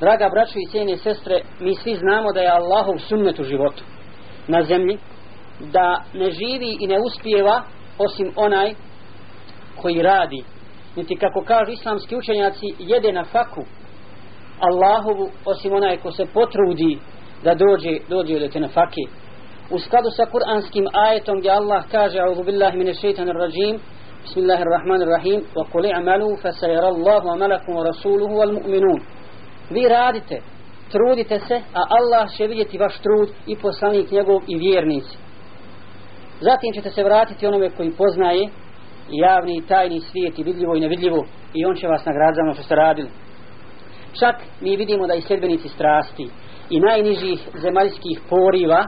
Draga braćo i cijene sestre, mi svi znamo da je Allahov sunnet u životu na zemlji, da ne živi i ne uspijeva osim onaj koji radi. Niti kako kažu islamski učenjaci, jede na faku Allahovu osim onaj ko se potrudi da dođe, dođe do te na fake. U skladu sa kuranskim ajetom gdje Allah kaže, A'udhu billahi mine shaitanir rajim, Bismillahirrahmanirrahim, wa kuli amalu fa sayara Allahu amalakum wa rasuluhu wal mu'minun. Vi radite, trudite se, a Allah će vidjeti vaš trud i poslanik njegov i vjernici. Zatim ćete se vratiti onome koji poznaje javni i tajni svijet i vidljivo i nevidljivo i on će vas nagraditi za ono što ste radili. Čak mi vidimo da i sljedbenici strasti i najnižih zemaljskih poriva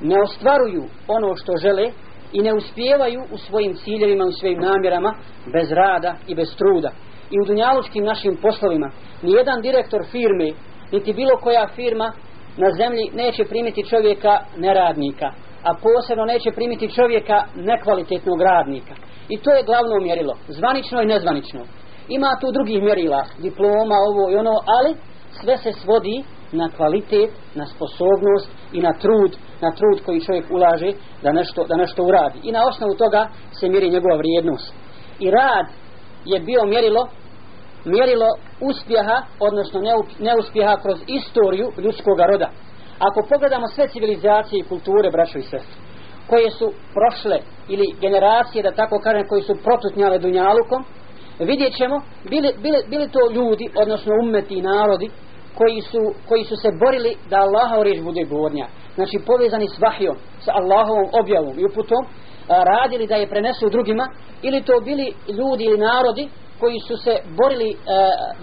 ne ostvaruju ono što žele i ne uspijevaju u svojim ciljevima, u svojim namjerama bez rada i bez truda. I u dunjalučkim našim poslovima nijedan direktor firme, niti bilo koja firma na zemlji neće primiti čovjeka neradnika, a posebno neće primiti čovjeka nekvalitetnog radnika. I to je glavno mjerilo, zvanično i nezvanično. Ima tu drugih mjerila, diploma, ovo i ono, ali sve se svodi na kvalitet, na sposobnost i na trud, na trud koji čovjek ulaže da nešto, da nešto uradi. I na osnovu toga se mjeri njegova vrijednost. I rad je bio mjerilo mjerilo uspjeha, odnosno neuspjeha kroz istoriju ljudskog roda. Ako pogledamo sve civilizacije i kulture, braćo i sestre, koje su prošle, ili generacije, da tako kažem, koji su protutnjale Dunjalukom, vidjet ćemo, bili, bili, bili to ljudi, odnosno ummeti i narodi, koji su, koji su se borili da Allahov riječ bude gornja. Znači povezani s vahijom, sa Allahovom objavom i uputom, radili da je prenesu drugima, ili to bili ljudi ili narodi koji su se borili e,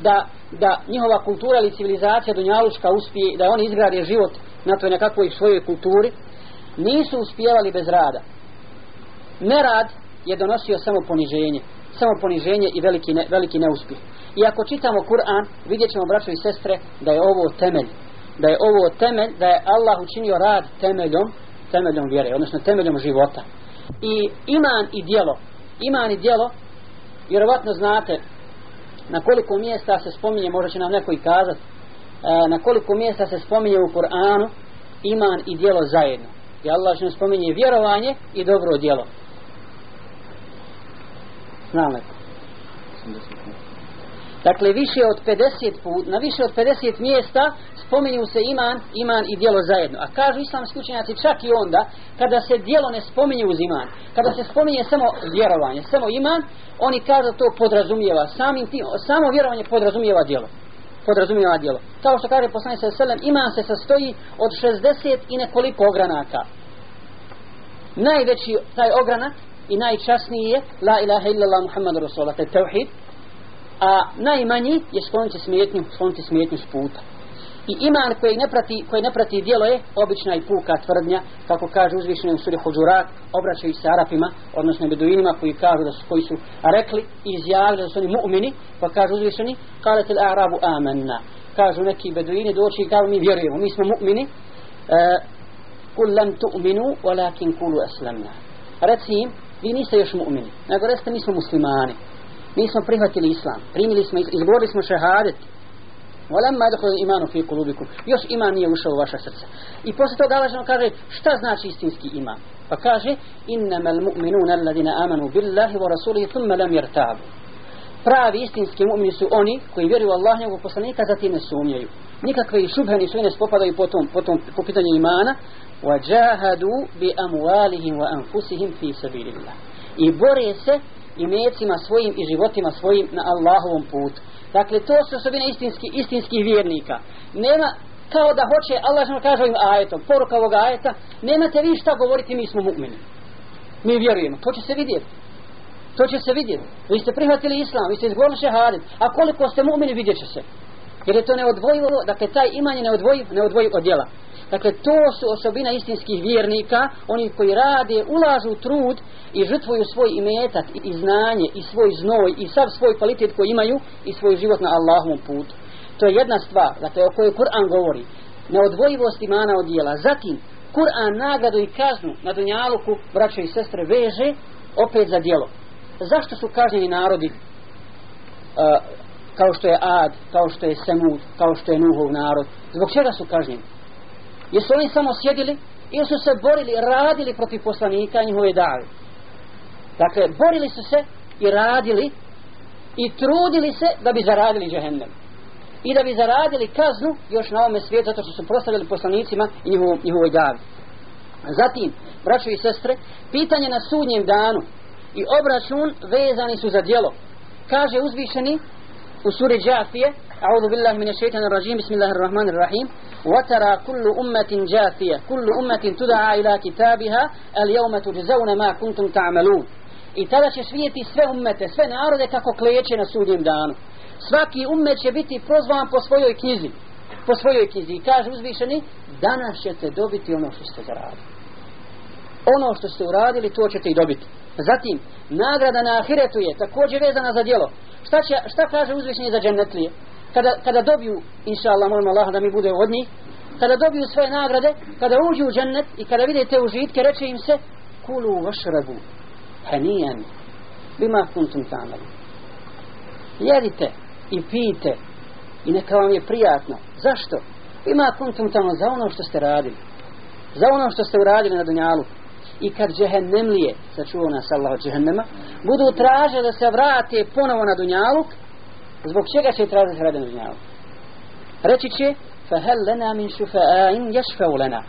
da, da njihova kultura ili civilizacija dunjalučka uspije, da oni izgrade život na toj nekakvoj svojoj kulturi, nisu uspjevali bez rada. Nerad je donosio samo poniženje, samo poniženje i veliki, ne, veliki neuspjeh. I ako čitamo Kur'an, vidjet ćemo, braćo i sestre, da je ovo temelj. Da je ovo temelj, da je Allah učinio rad temeljom, temeljom vjere, odnosno temeljom života. I iman i dijelo, iman i dijelo, vjerovatno znate na koliko mjesta se spominje, možda će nam neko i kazat, e, na koliko mjesta se spominje u Kur'anu iman i dijelo zajedno. I Allah će nam spominje vjerovanje i dobro dijelo. Znam neko. Dakle, više od 50 put, na više od 50 mjesta spominju se iman, iman i dijelo zajedno. A kažu islamski učenjaci čak i onda, kada se dijelo ne spominje uz iman, kada se spominje samo vjerovanje, samo iman, oni kažu to podrazumijeva, samim tim, samo vjerovanje podrazumijeva dijelo. Podrazumijeva dijelo. Kao što kaže poslanik sa selem, iman se sastoji od 60 i nekoliko ogranaka. Najveći taj ogranak i najčasniji je La ilaha illallah Muhammadu Rasulullah, to je tevhid, a najmanji je skloniti smetnju, skloniti smetnju s puta. I iman koji ne prati, koji ne prati djelo je obična i puka tvrdnja, kako kaže uzvišeni u suri Huđurat, obraćaju se Arapima, odnosno Beduinima koji kažu da su, koji su rekli i izjavili da su oni mu'mini, pa kaže uzvišeni, kale al-a'rabu amenna. Kažu neki Beduini doći i kažu mi vjerujemo, mi smo mu'mini, e, kul lam tu'minu, walakin kulu aslamna. Reci im, vi niste još mu'mini, nego recite mi smo muslimani. Mi smo prihvatili islam, primili smo, izgovorili smo šehadet. Walamma yadkhulu imanu fi qulubikum. Još iman nije ušao u vaša srce. I posle toga Allah kaže šta znači istinski iman? Pa kaže innamal mu'minuna alladhina amanu billahi wa rasulihi thumma lam yartabu. Pravi istinski mu'mini su oni koji vjeruju u Allah njegovog poslanika zatim ne sumnjaju. Nikakve i šubhe ni ne spopadaju po tom, po tom po pitanju imana. Wa jahadu bi amwalihim wa anfusihim fi sabilillah. I bore se i mecima svojim i životima svojim na Allahovom putu. Dakle, to su osobine istinski, istinskih vjernika. Nema, kao da hoće, Allah što kaže ovim ajetom, poruka ovog ajeta, nemate vi šta govoriti, mi smo mu'mini. Mi vjerujemo, to će se vidjeti. To će se vidjeti. Vi ste prihvatili islam, vi ste izgovorili šehadet, a koliko ste mu'mini vidjet će se. Jer je to neodvojivo, dakle, taj iman je neodvojiv, neodvojiv od djela. Dakle, to su osobina istinskih vjernika, oni koji rade, ulažu trud i žrtvuju svoj imetak i znanje i svoj znoj i sav svoj kvalitet koji imaju i svoj život na Allahovom putu. To je jedna stvar, dakle, o kojoj Kur'an govori. Neodvojivost imana od dijela. Zatim, Kur'an nagradu i kaznu na Dunjaluku, braće i sestre, veže opet za dijelo. Zašto su kažnjeni narodi uh, kao što je Ad, kao što je Semud, kao što je Nuhov narod. Zbog čega su kažnjeni? Jesu oni samo sjedili ili su se borili, radili protiv poslanika i njihove dave? Dakle, borili su se i radili i trudili se da bi zaradili džehennem. I da bi zaradili kaznu još na ovome svijetu zato što su prostavljali poslanicima i njihovoj, njihovoj davi. Zatim, braćo i sestre, pitanje na sudnjem danu i obračun vezani su za djelo. Kaže uzvišeni u suri Džafije, A'udhu billahi mine šeitana rajim, bismillahirrahmanirrahim, وَتَرَا كُلُّ أُمَّةٍ جَاثِيَ كُلُّ أُمَّةٍ تُدَعَا إِلَى كِتَابِهَا الْيَوْمَ تُجْزَوْنَ مَا كُنْتُمْ تَعْمَلُونَ I tada ćeš vidjeti sve ummete, sve narode kako kleće na sudnjem danu. Svaki ummet će biti prozvan po svojoj knjizi. Po svojoj knjizi. I kaže uzvišeni, danas ćete dobiti ono što ste zaradili. Ono što ste uradili, to ćete i dobiti. Zatim, nagrada na ahiretu je također vezana za djelo. Šta, će, šta kaže uzvišeni za džennetlije? Kada, kada dobiju, inša Allah, molim Allah da mi bude od njih, kada dobiju svoje nagrade, kada uđu u džennet i kada vide te užitke, reče im se, kulu vašrabu, hanijan, bima kuntum tamali. Jedite i pijte i neka vam je prijatno. Zašto? Bima kuntum tamo za ono što ste radili. Za ono što ste uradili na dunjalu. I kad džehennemlije, sačuo nas Allah od džehennema, budu traže da se vrate ponovo na dunjaluk, zbog čega će tražiti rade na dunjaluk? Reći će, fahel lena min šufa'ain jašfeu lena.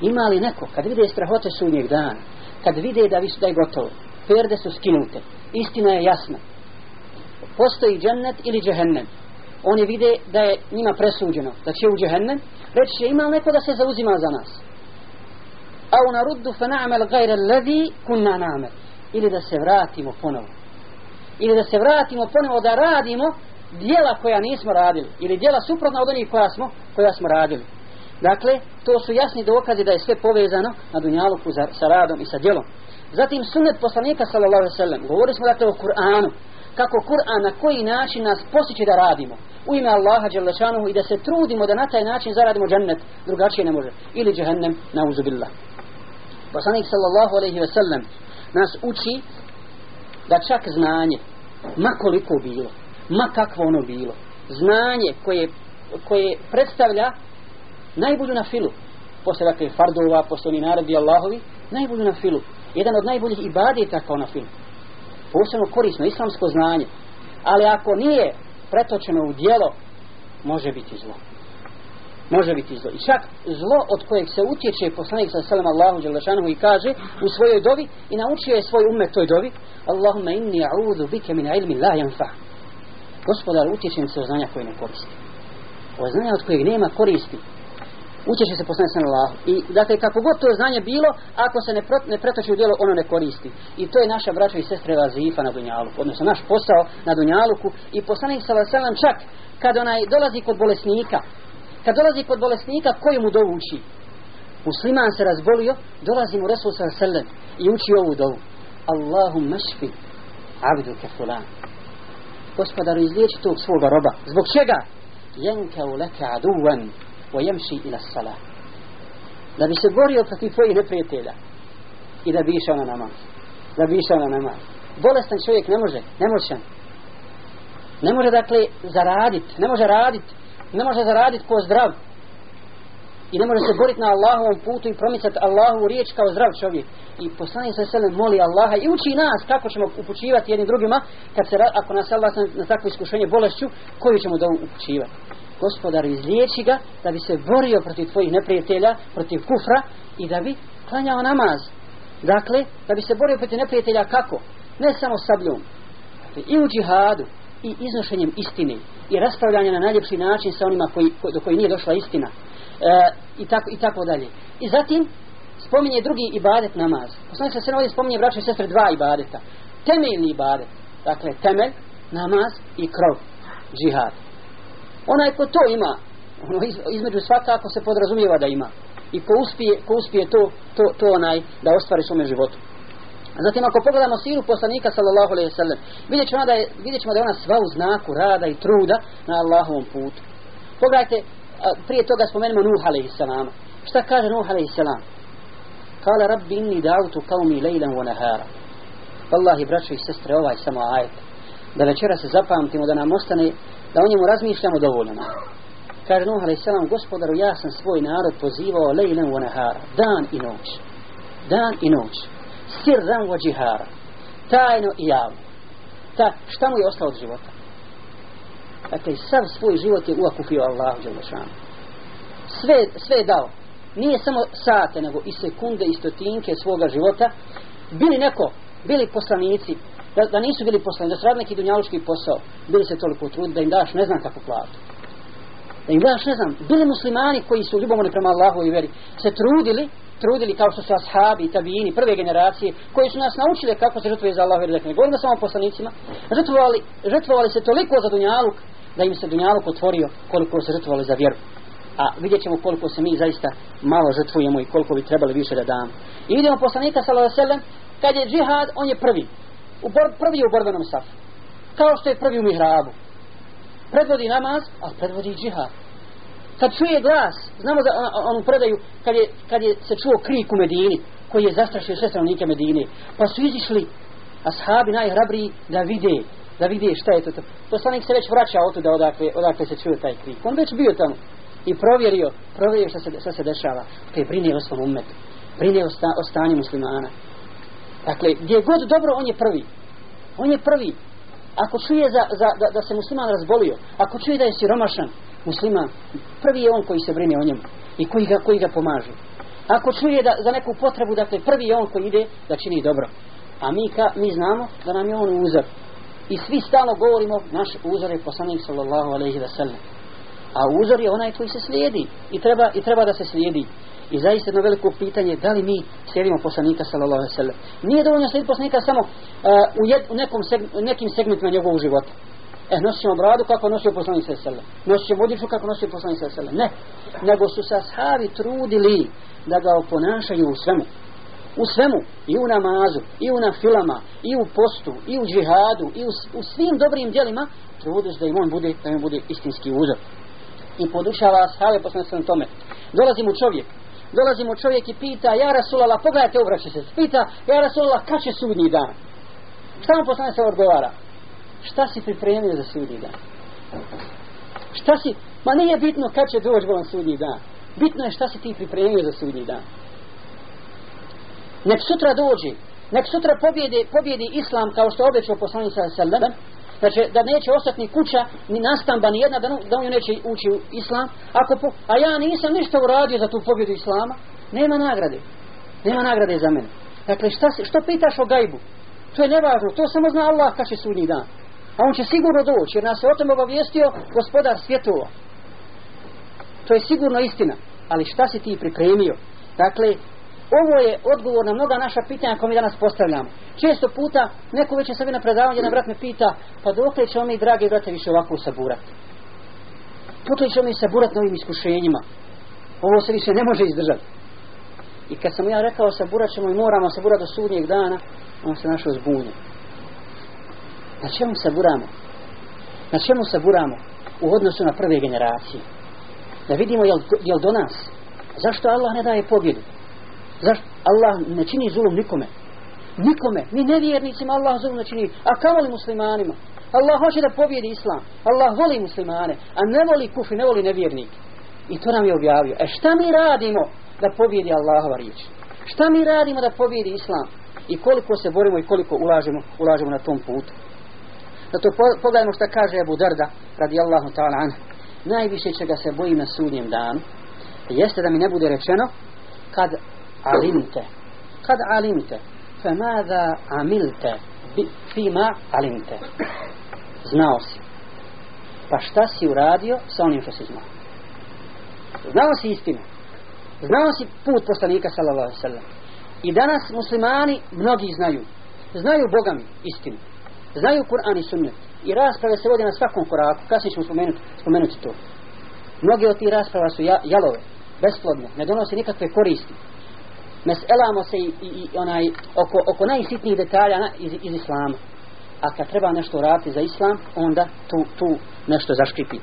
Ima li neko, kad vide strahote sunnjeg dana, kad vide da, visu, da je gotovo, perde su skinute, istina je jasna, postoji džennet ili džehennem, oni vide da je njima presuđeno, da će u džehennem, reći će, ima li neko da se zauzima za nas? Au naruddu fa na'mal gajra ladhi kunna na'mal. Ili da se vratimo ponovo. Ili da se vratimo ponovo da radimo dijela koja nismo radili. Ili dijela suprotna od onih koja smo, koja smo radili. Dakle, to su jasni dokazi da je sve povezano na dunjaluku za, sa radom i sa djelom. Zatim sunnet poslanika sallallahu alejhi ve sellem. Govorili smo dakle o Kur'anu. Kako Kur'an na koji način nas posjeće da radimo. U ime Allaha dželle i da se trudimo da na taj način zaradimo džennet, drugačije ne može. Ili džehennem, nauzubillah. Poslanik sallallahu alejhi ve sellem nas uči da čak znanje, ma koliko bilo, ma kakvo ono bilo, znanje koje, koje predstavlja najbolju na filu, posle dakle fardova, posle oni naredi Allahovi, najbolju na filu, jedan od najboljih ibadeta kao na filu. Posebno korisno, islamsko znanje. Ali ako nije pretočeno u dijelo, može biti zlo može biti zlo. I čak zlo od kojeg se utječe poslanik sa selam Allahu Đelešanohu i kaže u svojoj dovi i naučio je svoj umet toj dovi Allahumma inni a'udhu bike min ilmi la yanfa. Gospodar, utječem se od znanja koje ne koristi. Od znanja od kojeg nema koristi. Utječe se poslanik sa Allahu. I dakle, kako god to znanje bilo, ako se ne, prot, ne pretoči u djelo, ono ne koristi. I to je naša braća i sestre vazifa na Dunjaluku. Odnosno, naš posao na Dunjaluku. I poslanik sa selam čak kad onaj dolazi kod bolesnika, kad dolazi kod bolesnika koji mu dovu uči? Musliman se razbolio dolazi mu Resul sa selem i uči ovu dovu. Allahum mašfi abdu kefulan gospodaru izliječi tog svoga roba. Zbog čega? Jenka u leke aduvan o jemši ila salah. Da bi se borio protiv tvojih neprijatelja i da bi išao na namaz. Da bi išao na namaz. Bolestan čovjek ne može nemoćan ne može dakle zaradit ne može radit ne može zaraditi ko zdrav. I ne može se boriti na Allahovom putu i promicati Allahovu riječ kao zdrav čovjek. I poslanik sa selem moli Allaha i uči nas kako ćemo upućivati jednim drugima kad se, ako nas Allah na, na takvo iskušenje bolešću koju ćemo da upućivati gospodar izliječi ga da bi se borio protiv tvojih neprijatelja protiv kufra i da bi klanjao namaz. Dakle da bi se borio protiv neprijatelja kako? Ne samo sabljom dakle, i u džihadu i iznošenjem istine i raspravljanje na najljepši način sa onima koji, ko, do koji nije došla istina e, i, tako, i tako dalje. I zatim spominje drugi ibadet namaz. Poslanik se ovdje spominje braće i sestre dva ibadeta. Temeljni ibadet dakle temelj, namaz i krov džihad. Onaj ko to ima ono iz, između svakako se podrazumijeva da ima. I ko uspije, ko uspije to, to, to onaj da ostvari svome životu. Zatim ako pogledamo siru poslanika sallallahu alejhi ve sellem, vidjećemo da je vidjećemo da je ona sva u znaku rada i truda na Allahovom putu. Pogledajte, prije toga spomenemo Nuh alejhi selam. Šta kaže Nuh alejhi selam? Kale rabbi inni da'utu qaumi lejlan wa nahara. Wallahi braćo i sestre, ovaj samo ajet. da večera se zapamtimo, da nam ostane, da o njemu razmišljamo dovoljno. Kaže Nuh a.s. gospodaru, ja sam svoj narod pozivao lejlen u nahara, dan i noć. Dan i noć. Sirran wa džihara. Tajno i javno. Ta, šta mu je ostalo od života? Dakle, sav svoj život je uakupio Allah Đelešanu. Sve, sve je dao. Nije samo sate, nego i sekunde i stotinke svoga života. Bili neko, bili poslanici, da, da nisu bili poslanici, da su radili neki dunjaluški posao, bili se toliko trud da im daš ne znam kako platu. Da im daš ne znam, bili muslimani koji su ljubomorni prema Allahu i veri, se trudili, trudili kao što su ashabi, tabijini, prve generacije, koji su nas naučili kako se žrtvuje za Allahu i ne govorimo samo poslanicima, žrtvovali, žrtvovali se toliko za dunjaluk, da im se dunjaluk otvorio koliko se žrtvovali za vjeru. A vidjet ćemo koliko se mi zaista malo žrtvujemo i koliko bi trebali više da damo. I vidimo poslanika sallallahu alejhi ve sellem kad je džihad, on je prvi. U bor, prvi je u borbenom safu. Kao što je prvi u mihrabu. Predvodi namaz, a predvodi džihad. Kad čuje glas, znamo za onu predaju, kad je, kad je se čuo krik u Medini, koji je zastrašio sve stanovnike Medine, pa su izišli ashabi najhrabriji da vide da vide šta je to. to. Poslanik se već vraća od tuda odakle, odakle se čuje taj krik. On već bio tamo i provjerio, provjerio šta se, šta se dešava. Te brine o svom umetu. Brine o, sta, o stanju muslimana. Dakle, gdje god dobro, on je prvi. On je prvi. Ako čuje za, za, da, da se musliman razbolio, ako čuje da je siromašan musliman, prvi je on koji se brine o njemu i koji ga, koji ga pomaže. Ako čuje da, za neku potrebu, dakle, prvi je on koji ide da čini dobro. A mi, ka, mi znamo da nam je on uzor. I svi stalno govorimo, naš uzor je poslanik sallallahu alaihi wa sallam. A uzor je onaj koji se slijedi i treba, i treba da se slijedi. I zaista jedno veliko pitanje, da li mi slijedimo poslanika sallallahu alaihi wa sallam. Nije dovoljno slijediti poslanika samo uh, u, jed, u nekom seg, nekim segmentima njegovog života. E, nosimo bradu kako nosio poslanik sa alaihi Nosimo odjeću kako nosio poslanik sa alaihi. Ne. Nego su se ashabi trudili da ga oponašaju u svemu u svemu, i u namazu, i u nafilama, i u postu, i u džihadu, i u, u svim dobrim djelima, trudiš da im on bude, da im bude istinski uzor. I podučava ashave posle tome. Dolazi mu čovjek, dolazi mu čovjek i pita, ja Rasulala, pogledajte obraća se, pita, ja Rasulala, kad će sudnji dan? Šta mu poslanik se odgovara? Šta si pripremio za sudnji dan? Šta si, ma nije bitno kad će doći volan sudnji dan. Bitno je šta si ti pripremio za sudnji dan nek sutra dođe, nek sutra pobjede, pobjedi islam kao što obećao poslanik sa sallam, znači da neće ostati ni kuća, ni nastamba, ni jedna, da, da on neće ući u islam, ako po, a ja nisam ništa uradio za tu pobjedu islama, nema nagrade. Nema nagrade za mene. Dakle, šta, što pitaš o gajbu? To je nevažno, to samo zna Allah kaše sudnji dan. A on će sigurno doći, jer nas je o tom obavijestio gospodar svjetova. To je sigurno istina. Ali šta si ti pripremio? Dakle, ovo je odgovor na mnoga naša pitanja koje mi danas postavljamo. Često puta neko već je sebi na predavanju, jedan brat me pita, pa dok li ćemo mi, dragi brate, više ovako saburati? Dok li ćemo mi saburati novim iskušenjima? Ovo se više ne može izdržati. I kad sam ja rekao saburat ćemo i moramo saburati do sudnjeg dana, on se našao zbunjen. Na čemu se buramo? Na čemu se buramo U odnosu na prve generacije. Da vidimo jel, jel do nas. Zašto Allah ne daje pobjedu? Zašto? Allah ne čini zulum nikome. Nikome. Ni nevjernicima Allah zulum ne čini. A kamoli muslimanima? Allah hoće da pobjedi islam. Allah voli muslimane. A ne voli kufi, ne voli nevjernike. I to nam je objavio. E šta mi radimo da pobjedi Allahova riječ? Šta mi radimo da pobjedi islam? I koliko se borimo i koliko ulažemo, ulažemo na tom putu. Zato pogledajmo šta kaže Abu Darda radi Allahu ta'ala anhu. Najviše čega se bojim na sudnjem danu jeste da mi ne bude rečeno kad alimte kad alimte fa mada amilte fima alimte. Znao si. Pa šta si uradio sa onim što si znao? Znao si istinu. Znao si put poslanika sallallahu alaihi sallam. I danas muslimani mnogi znaju. Znaju Boga mi istinu znaju Kur'an i sunnet. I rasprave se vode na svakom koraku. Kasnije ćemo spomenuti, spomenuti to. Mnoge od tih rasprava su jalove besplodne, ne donose nikakve koristi. Meselamo se i, i, i onaj oko, oko najsitnijih detalja na, iz, iz islama. A kad treba nešto raditi za islam onda tu, tu nešto zaškripi